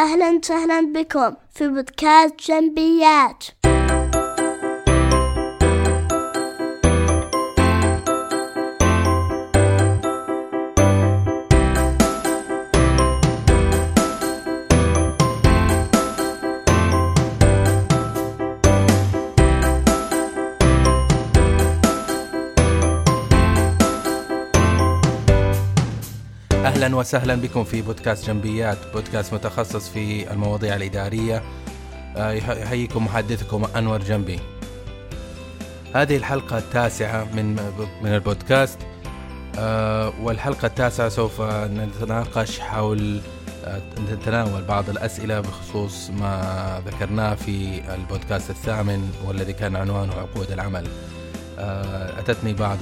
أهلا وسهلا بكم في بودكاست جنبيات. أهلا وسهلا بكم في بودكاست جنبيات بودكاست متخصص في المواضيع الإدارية. آه، يحييكم محدثكم أنور جنبي. هذه الحلقة التاسعة من من البودكاست. آه، والحلقة التاسعة سوف نتناقش حول آه، نتناول بعض الأسئلة بخصوص ما ذكرناه في البودكاست الثامن والذي كان عنوانه عقود العمل. أتتني بعض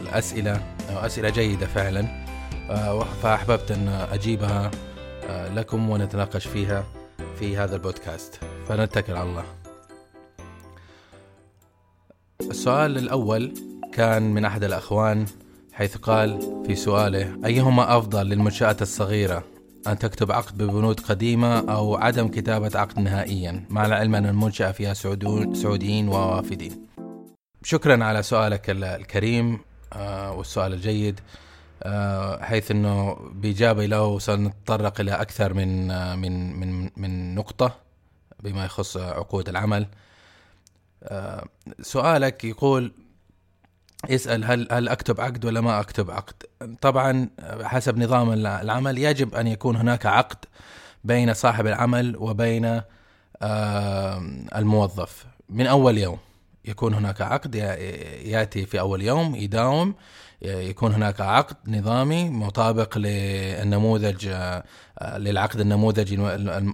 الأسئلة أسئلة جيدة فعلا. فأحببت أن أجيبها آه، لكم ونتناقش فيها في هذا البودكاست. فنتكل على الله. السؤال الأول كان من أحد الأخوان حيث قال في سؤاله أيهما أفضل للمنشآت الصغيرة أن تكتب عقد ببنود قديمة أو عدم كتابة عقد نهائيا؟ مع العلم أن المنشأة فيها سعوديين ووافدين. شكرا على سؤالك الكريم آه، والسؤال الجيد. آه، حيث إنه باجابه له سنتطرق إلى أكثر من آه، من من من نقطة بما يخص عقود العمل آه، سؤالك يقول يسأل هل هل أكتب عقد ولا ما أكتب عقد؟ طبعا حسب نظام العمل يجب أن يكون هناك عقد بين صاحب العمل وبين الموظف من أول يوم يكون هناك عقد ياتي في أول يوم يداوم يكون هناك عقد نظامي مطابق للنموذج للعقد النموذجي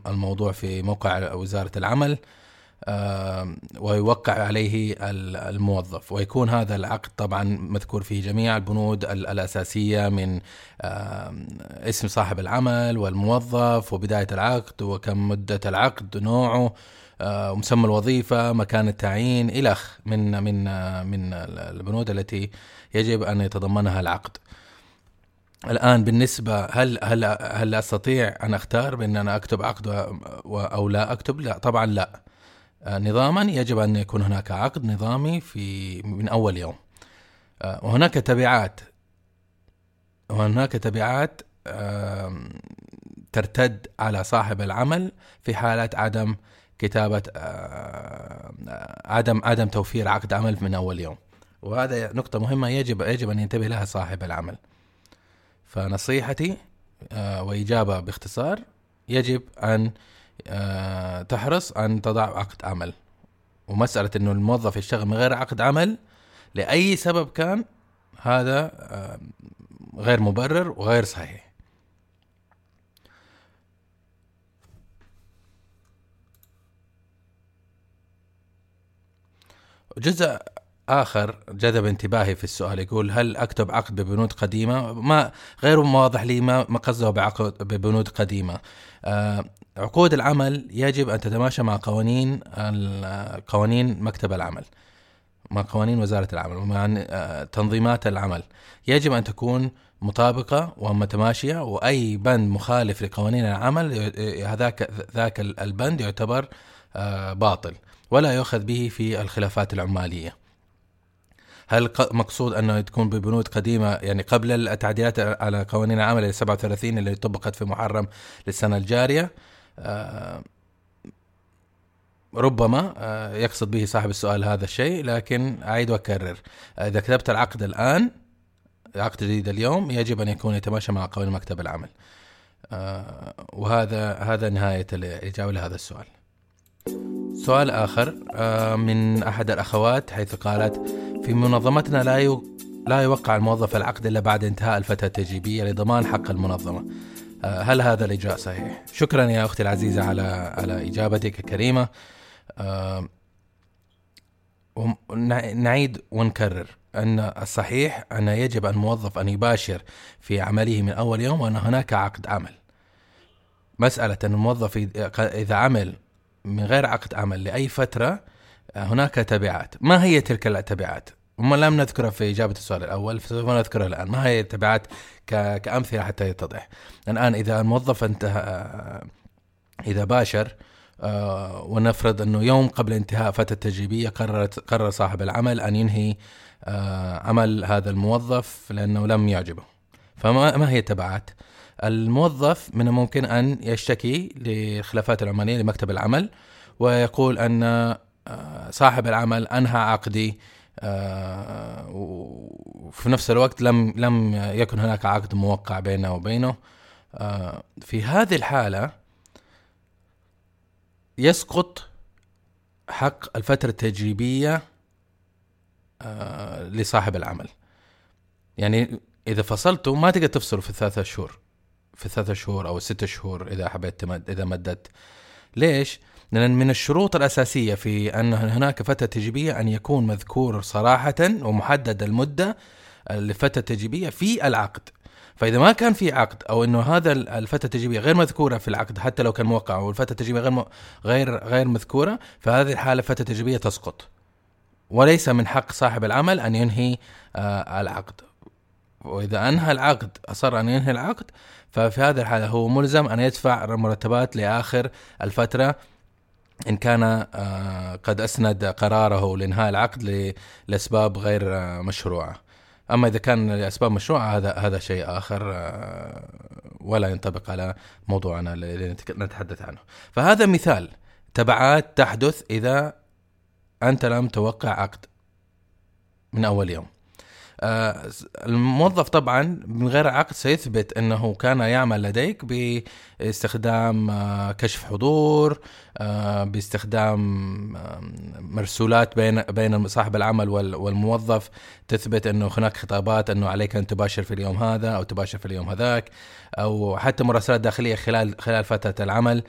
الموضوع في موقع وزارة العمل ويوقع عليه الموظف. ويكون هذا العقد طبعا مذكور فيه جميع البنود الأساسية من اسم صاحب العمل والموظف وبداية العقد وكم مدة العقد نوعه. ومسمى الوظيفة مكان التعيين إلخ من من من البنود التي يجب أن يتضمنها العقد. الآن بالنسبة هل هل هل أستطيع أن أختار بأن أنا أكتب عقد أو لا أكتب؟ لا طبعا لا. آه، نظاما يجب أن يكون هناك عقد نظامي في من أول يوم. آه، وهناك تبعات وهناك تبعات ترتد على صاحب العمل في حالة عدم كتابة آه، عدم عدم توفير عقد عمل من أول يوم. وهذا نقطة مهمة يجب يجب أن ينتبه لها صاحب العمل. فنصيحتي آه، وإجابة باختصار يجب أن آه، تحرص أن تضع عقد عمل. ومسألة أنه الموظف يشتغل من غير عقد عمل لأي سبب كان هذا غير مبرر وغير صحيح. جزء آخر جذب انتباهي في السؤال يقول هل أكتب عقد ببنود قديمة؟ ما غير واضح لي ما ما قصده بعقد ببنود قديمة. آه عقود العمل يجب أن تتماشى مع قوانين قوانين مكتب العمل. مع قوانين وزارة العمل ومع آه تنظيمات العمل. يجب أن تكون مطابقة ومتماشية وأي بند مخالف لقوانين العمل هذاك ذاك البند يعتبر آه باطل ولا يؤخذ به في الخلافات العمالية. هل مقصود أنه تكون ببنود قديمة؟ يعني قبل التعديلات على قوانين العمل ال 37 اللي طبقت في محرم للسنة الجارية آه، ربما آه، يقصد به صاحب السؤال هذا الشيء لكن أعيد وأكرر. إذا كتبت العقد الآن عقد جديد اليوم يجب أن يكون يتماشى مع قوانين مكتب العمل. آه، وهذا هذا نهاية الإجابة لهذا السؤال. سؤال آخر من أحد الأخوات حيث قالت في منظمتنا لا يو... لا يوقع الموظف العقد إلا بعد انتهاء الفترة التجريبية لضمان حق المنظمة. آه، هل هذا الإجراء صحيح؟ شكرا يا أختي العزيزة على على إجابتك الكريمة. آه، نعيد ونكرر أن الصحيح أن يجب الموظف أن يباشر في عمله من أول يوم وأن هناك عقد عمل. مسألة أن الموظف إذا عمل من غير عقد عمل لأي فترة هناك تبعات. ما هي تلك التبعات؟ وما لم نذكرها في إجابة السؤال الأول فسوف نذكرها الآن. ما هي التبعات كأمثلة حتى يتضح. الآن إذا الموظف انتهى إذا باشر آه، ونفرض أنه يوم قبل انتهاء فترة التجريبية قررت قرر صاحب العمل أن ينهي آه، عمل هذا الموظف لأنه لم يعجبه. فما ما هي التبعات؟ الموظف من الممكن أن يشتكي للخلافات العمالية لمكتب العمل ويقول أن آه، صاحب العمل أنهى عقدي وفي نفس الوقت لم لم يكن هناك عقد موقع بينه وبينه. في هذه الحالة يسقط حق الفترة التجريبية آه، لصاحب العمل. يعني إذا فصلته ما تقدر تفصله في الثلاثة شهور. في الثلاثة شهور أو الستة شهور إذا حبيت تمد إذا مدت ليش؟ لأن من الشروط الأساسية في أن هناك فترة تجريبية أن يكون مذكور صراحة ومحدد المدة لفترة تجريبية في العقد. فإذا ما كان في عقد أو إنه هذا الفترة التجريبيه غير مذكورة في العقد حتى لو كان موقع والفترة التجريبيه غير غير غير مذكورة فهذه الحالة الفترة التجريبيه تسقط. وليس من حق صاحب العمل أن ينهي آه العقد. وإذا أنهى العقد أصر أن ينهي العقد ففي هذه الحالة هو ملزم أن يدفع مرتبات لآخر الفترة إن كان آه قد أسند قراره لإنهاء العقد لأسباب غير آه مشروعة. أما إذا كان لأسباب مشروعة هذا هذا شيء آخر آه، ولا ينطبق على موضوعنا اللي نتحدث عنه. فهذا مثال. تبعات تحدث إذا أنت لم توقع عقد من أول يوم. الموظف طبعا من غير عقد سيثبت إنه كان يعمل لديك باستخدام آه، كشف حضور آه، باستخدام مرسولات بين بين صاحب العمل والموظف. تثبت إنه هناك خطابات إنه عليك أن تباشر في اليوم هذا أو تباشر في اليوم هذاك أو حتى مراسلات داخلية خلال خلال فترة العمل.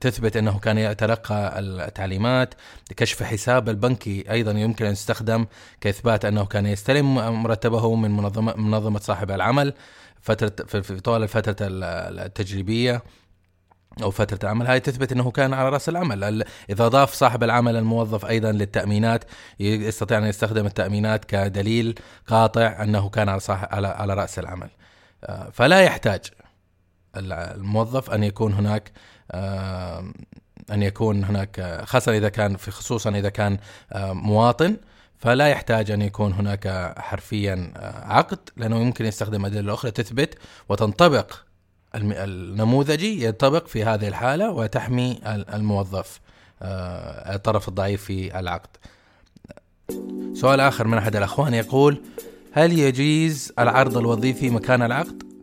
تثبت أنه كان يتلقى التعليمات. كشف حساب البنكي أيضا يمكن أن يستخدم كإثبات أنه كان يستلم مرتبه من منظمه منظمة صاحب العمل فتره في طوال الفترة التجريبية أو فترة العمل. هاي تثبت أنه كان على رأس العمل. إذا ضاف صاحب العمل الموظف أيضا للتأمينات يستطيع أن يستخدم التأمينات كدليل قاطع أنه كان على صاحب على على رأس العمل. فلا يحتاج الموظف أن يكون هناك أن يكون هناك خاصة إذا كان في خصوصا إذا كان مواطن فلا يحتاج أن يكون هناك حرفيا عقد لأنه يمكن يستخدم أدلة أخرى تثبت وتنطبق النموذجي ينطبق في هذه الحالة وتحمي الموظف الطرف الضعيف في العقد. سؤال آخر من أحد الأخوان يقول: هل يجيز العرض الوظيفي مكان العقد؟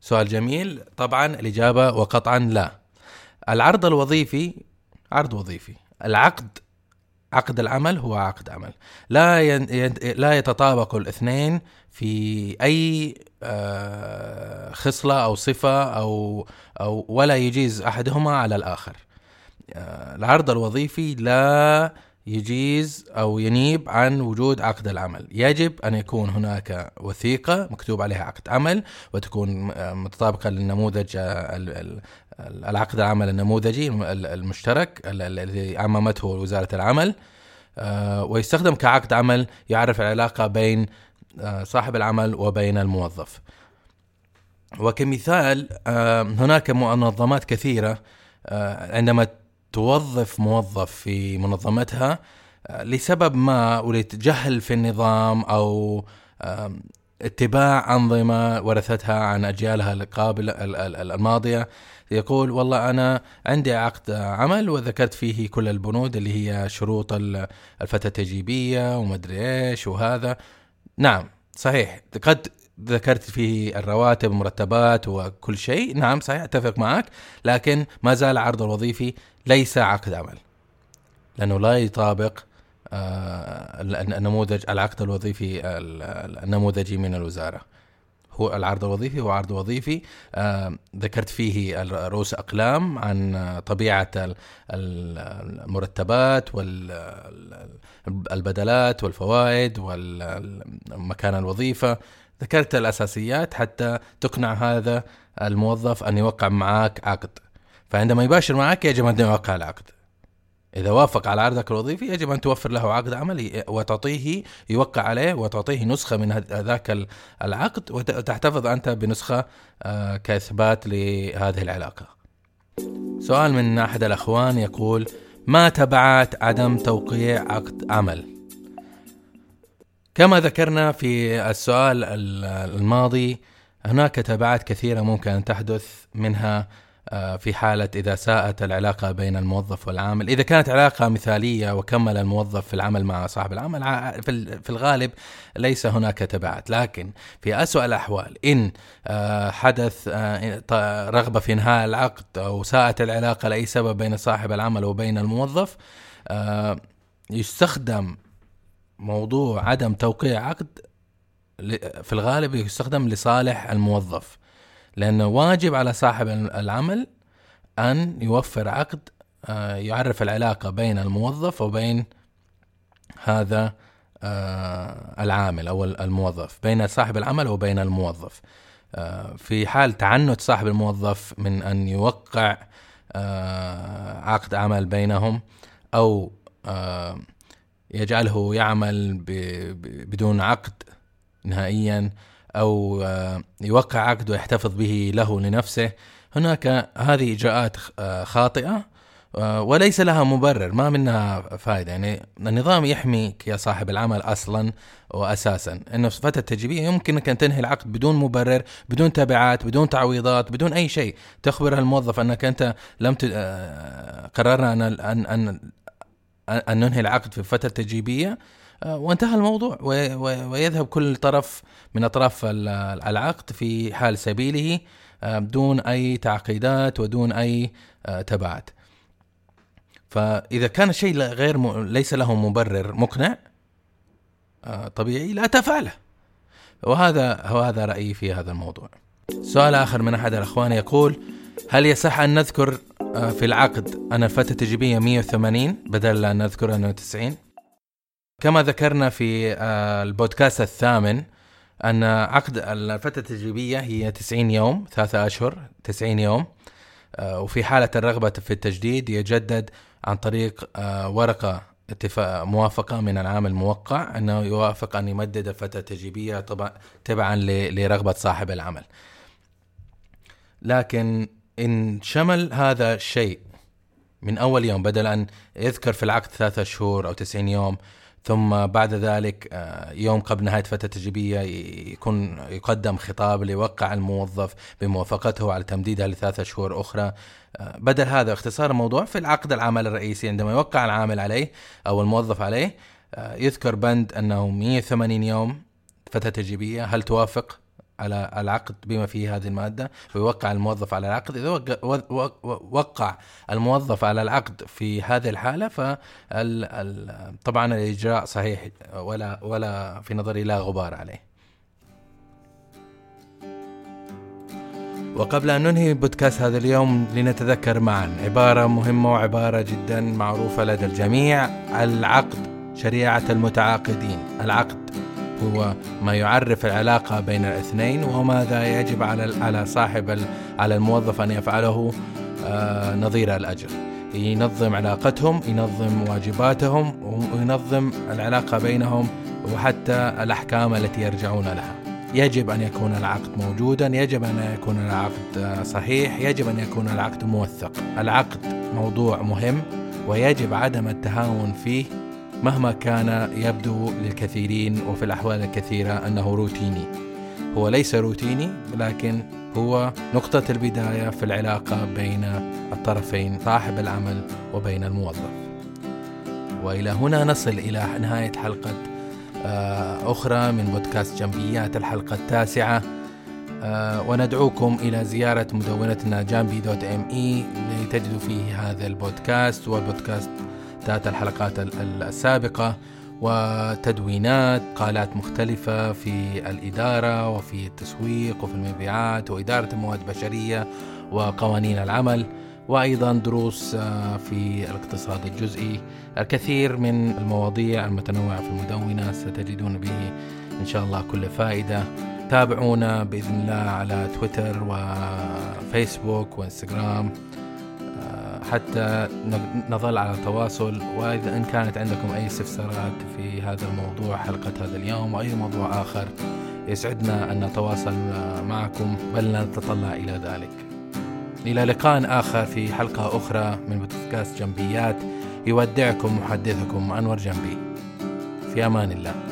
سؤال جميل. طبعا الإجابة وقطعا لا. العرض الوظيفي عرض وظيفي. العقد عقد العمل هو عقد عمل. لا. لا يتطابق الاثنين في أي آه، خصلة أو صفة أو أو ولا يجيز أحدهما على الآخر. آه، العرض الوظيفي لا يجيز أو ينيب عن وجود عقد العمل، يجب أن يكون هناك وثيقة مكتوب عليها عقد عمل وتكون متطابقة للنموذج العقد العمل النموذجي المشترك الذي عممته وزارة العمل آه، ويستخدم كعقد عمل يعرف العلاقة بين آه، صاحب العمل وبين الموظف. وكمثال آه، هناك منظمات كثيرة عندما توظف موظف في منظمتها آه، لسبب ما ولتجهل في النظام أو اتباع أنظمة ورثتها عن أجيالها القابله الماضية. يقول والله أنا عندي عقد عمل وذكرت فيه كل البنود اللي هي شروط الفترة التجيبيه ومدري إيش وهذا. نعم صحيح. قد ذكرت فيه الرواتب مرتبات وكل شيء. نعم صحيح أتفق معك لكن ما زال العرض الوظيفي ليس عقد عمل لأنه لا يطابق آه، النموذج العقد الوظيفي النموذجي من الوزارة. هو العرض الوظيفي هو عرض وظيفي. آه، ذكرت فيه رؤوس أقلام عن طبيعة المرتبات والبدلات والفوائد والمكان الوظيفة. ذكرت الأساسيات حتى تقنع هذا الموظف أن يوقع معك عقد. فعندما يباشر معك يجب أن يوقع العقد. إذا وافق على عرضك الوظيفي يجب أن توفر له عقد عمل وتعطيه يوقع عليه وتعطيه نسخة من ذاك العقد وتحتفظ أنت بنسخة آه، كإثبات لهذه العلاقة. سؤال من أحد الأخوان يقول ما تبعات عدم توقيع عقد عمل؟ كما ذكرنا في السؤال الماضي هناك تبعات كثيرة ممكن أن تحدث منها آه، في حالة إذا ساءت العلاقة بين الموظف والعامل. إذا كانت علاقة مثالية وكمل الموظف في العمل مع صاحب العمل في الغالب ليس هناك تبعات. لكن في أسوأ الأحوال إن آه، حدث آه، رغبة في إنهاء العقد أو ساءت العلاقة لأي سبب بين صاحب العمل وبين الموظف يستخدم موضوع عدم توقيع عقد في الغالب يستخدم لصالح الموظف لأنه واجب على صاحب العمل أن يوفر عقد آه، يعرف العلاقة بين الموظف وبين هذا آه، العامل أو الموظف بين صاحب العمل وبين الموظف. آه، في حال تعنت صاحب الموظف من أن يوقع عقد عمل بينهم أو يجعله يعمل بدون عقد نهائيا أو آه، يوقع عقد ويحتفظ به له لنفسه. هناك هذه إجراءات آه، خاطئة آه، وليس لها مبرر ما منها فائدة. يعني النظام يحميك يا صاحب العمل أصلا واساسا. إنه في فتره تجريبيه يمكنك ان تنهي العقد بدون مبرر بدون تبعات بدون تعويضات بدون أي شيء. تخبر الموظف أنك أنت لم. قررنا أن ان أن أن ننهي العقد في فترة تجريبية آه، وانتهى الموضوع ويذهب كل طرف من أطراف العقد في حال سبيله آه، بدون أي تعقيدات ودون أي آه، تبعات. فإذا كان الشيء غير م... ليس له مبرر مقنع طبيعي لا تفعله. وهذا وهذا رأيي في هذا الموضوع. سؤال آخر من أحد الأخوان يقول: هل يصح أن نذكر في العقد ان الفترة التجريبيه 180 بدل ان نذكر أنه 90؟ كما ذكرنا في آه، البودكاست الثامن أن عقد الفترة التجريبية هي 90 يوم ثلاثة أشهر 90 يوم آه، وفي حالة الرغبة في التجديد يجدد عن طريق آه، ورقة اتفاق موافقة من العامل الموقع أنه يوافق أن يمدد الفترة التجريبية طبعا تبعا لرغبة صاحب العمل لكن إن شمل هذا الشيء من أول يوم بدل أن يذكر في العقد ثلاثة شهور أو 90 يوم ثم بعد ذلك آه، يوم قبل نهاية فترة التجريبيه يكون يقدم خطاب ليوقع الموظف بموافقته على تمديدها لثلاثة شهور أخرى. آه، بدل هذا اختصار الموضوع في العقد العمل الرئيسي. عندما يوقع العامل عليه أو الموظف عليه آه، يذكر بند أنه 180 يوم فترة تجريبية. هل توافق؟ على العقد بما فيه هذه المادة ويوقع الموظف على العقد. إذا وقع الموظف على العقد في هذه الحالة طبعا الإجراء صحيح ولا ولا في نظري لا غبار عليه. وقبل أن ننهي بودكاست هذا اليوم لنتذكر معا عبارة مهمة وعبارة جدا معروفة لدى الجميع العقد شريعة المتعاقدين. العقد هو ما يعرف العلاقة بين الاثنين وماذا يجب على على صاحب على الموظف أن يفعله آه، نظير الأجر. ينظم علاقتهم ينظم واجباتهم وينظم العلاقة بينهم وحتى الأحكام التي يرجعون لها. يجب أن يكون العقد موجودا يجب أن يكون العقد صحيح يجب أن يكون العقد موثق. العقد موضوع مهم ويجب عدم التهاون فيه مهما كان يبدو للكثيرين وفي الأحوال الكثيرة أنه روتيني. هو ليس روتيني لكن هو نقطة البداية في العلاقة بين الطرفين صاحب العمل وبين الموظف. وإلى هنا نصل إلى نهاية حلقة آه، أخرى من بودكاست جنبيات الحلقة التاسعة. آه، وندعوكم إلى زيارة مدونتنا جامبي dot ME لتجدوا فيه هذا البودكاست والبودكاست ذات الحلقات السابقة وتدوينات قالات مختلفة في الإدارة وفي التسويق وفي المبيعات وإدارة المواد البشرية وقوانين العمل وأيضا دروس آه، في الاقتصاد الجزئي. الكثير من المواضيع المتنوعة في المدونة ستجدون به إن شاء الله كل فائدة. تابعونا بإذن الله على تويتر وفيسبوك وإنستغرام. حتى نظل على تواصل وإذا إن كانت عندكم أي استفسارات في هذا الموضوع حلقة هذا اليوم أو أي موضوع آخر يسعدنا أن نتواصل معكم بل نتطلع إلى ذلك. إلى لقاء آخر في حلقة أخرى من بودكاست جنبيات. يودعكم محدثكم أنور جنبي. في أمان الله.